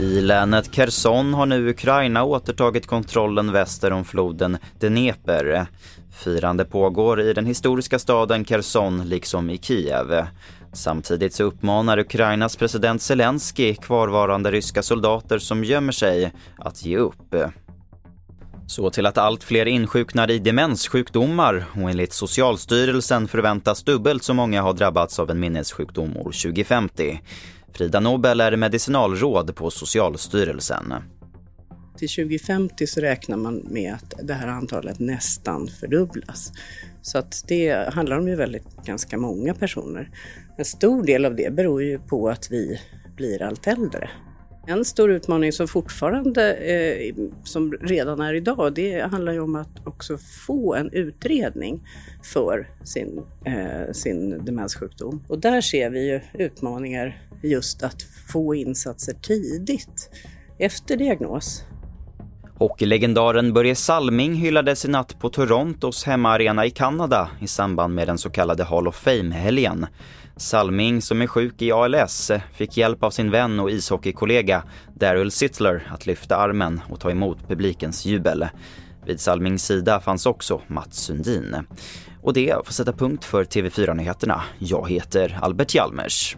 I länet Kherson har nu Ukraina återtagit kontrollen väster om floden Dnepr. Firande pågår i den historiska staden Kherson liksom i Kiev. Samtidigt så uppmanar Ukrainas president Zelensky kvarvarande ryska soldater som gömmer sig att ge upp. Så till att allt fler insjuknar i demenssjukdomar och enligt Socialstyrelsen förväntas dubbelt så många ha drabbats av en minnessjukdom år 2050. Frida Nobel är medicinalråd på Socialstyrelsen. Till 2050 så räknar man med att det här antalet nästan fördubblas. Så att det handlar om ju väldigt ganska många personer. En stor del av det beror ju på att vi blir allt äldre. En stor utmaning som fortfarande, eh, som redan är idag, det handlar ju om att också få en utredning för sin, eh, sin demenssjukdom. Och där ser vi ju utmaningar just att få insatser tidigt efter diagnos. Hockeylegendaren Börje Salming hyllades i natt på Torontos hemmaarena i Kanada i samband med den så kallade Hall of Fame-helgen. Salming, som är sjuk i ALS, fick hjälp av sin vän och ishockeykollega Daryl Sittler att lyfta armen och ta emot publikens jubel. Vid Salmings sida fanns också Mats Sundin. Och det får sätta punkt för TV4-nyheterna. Jag heter Albert Hjalmers.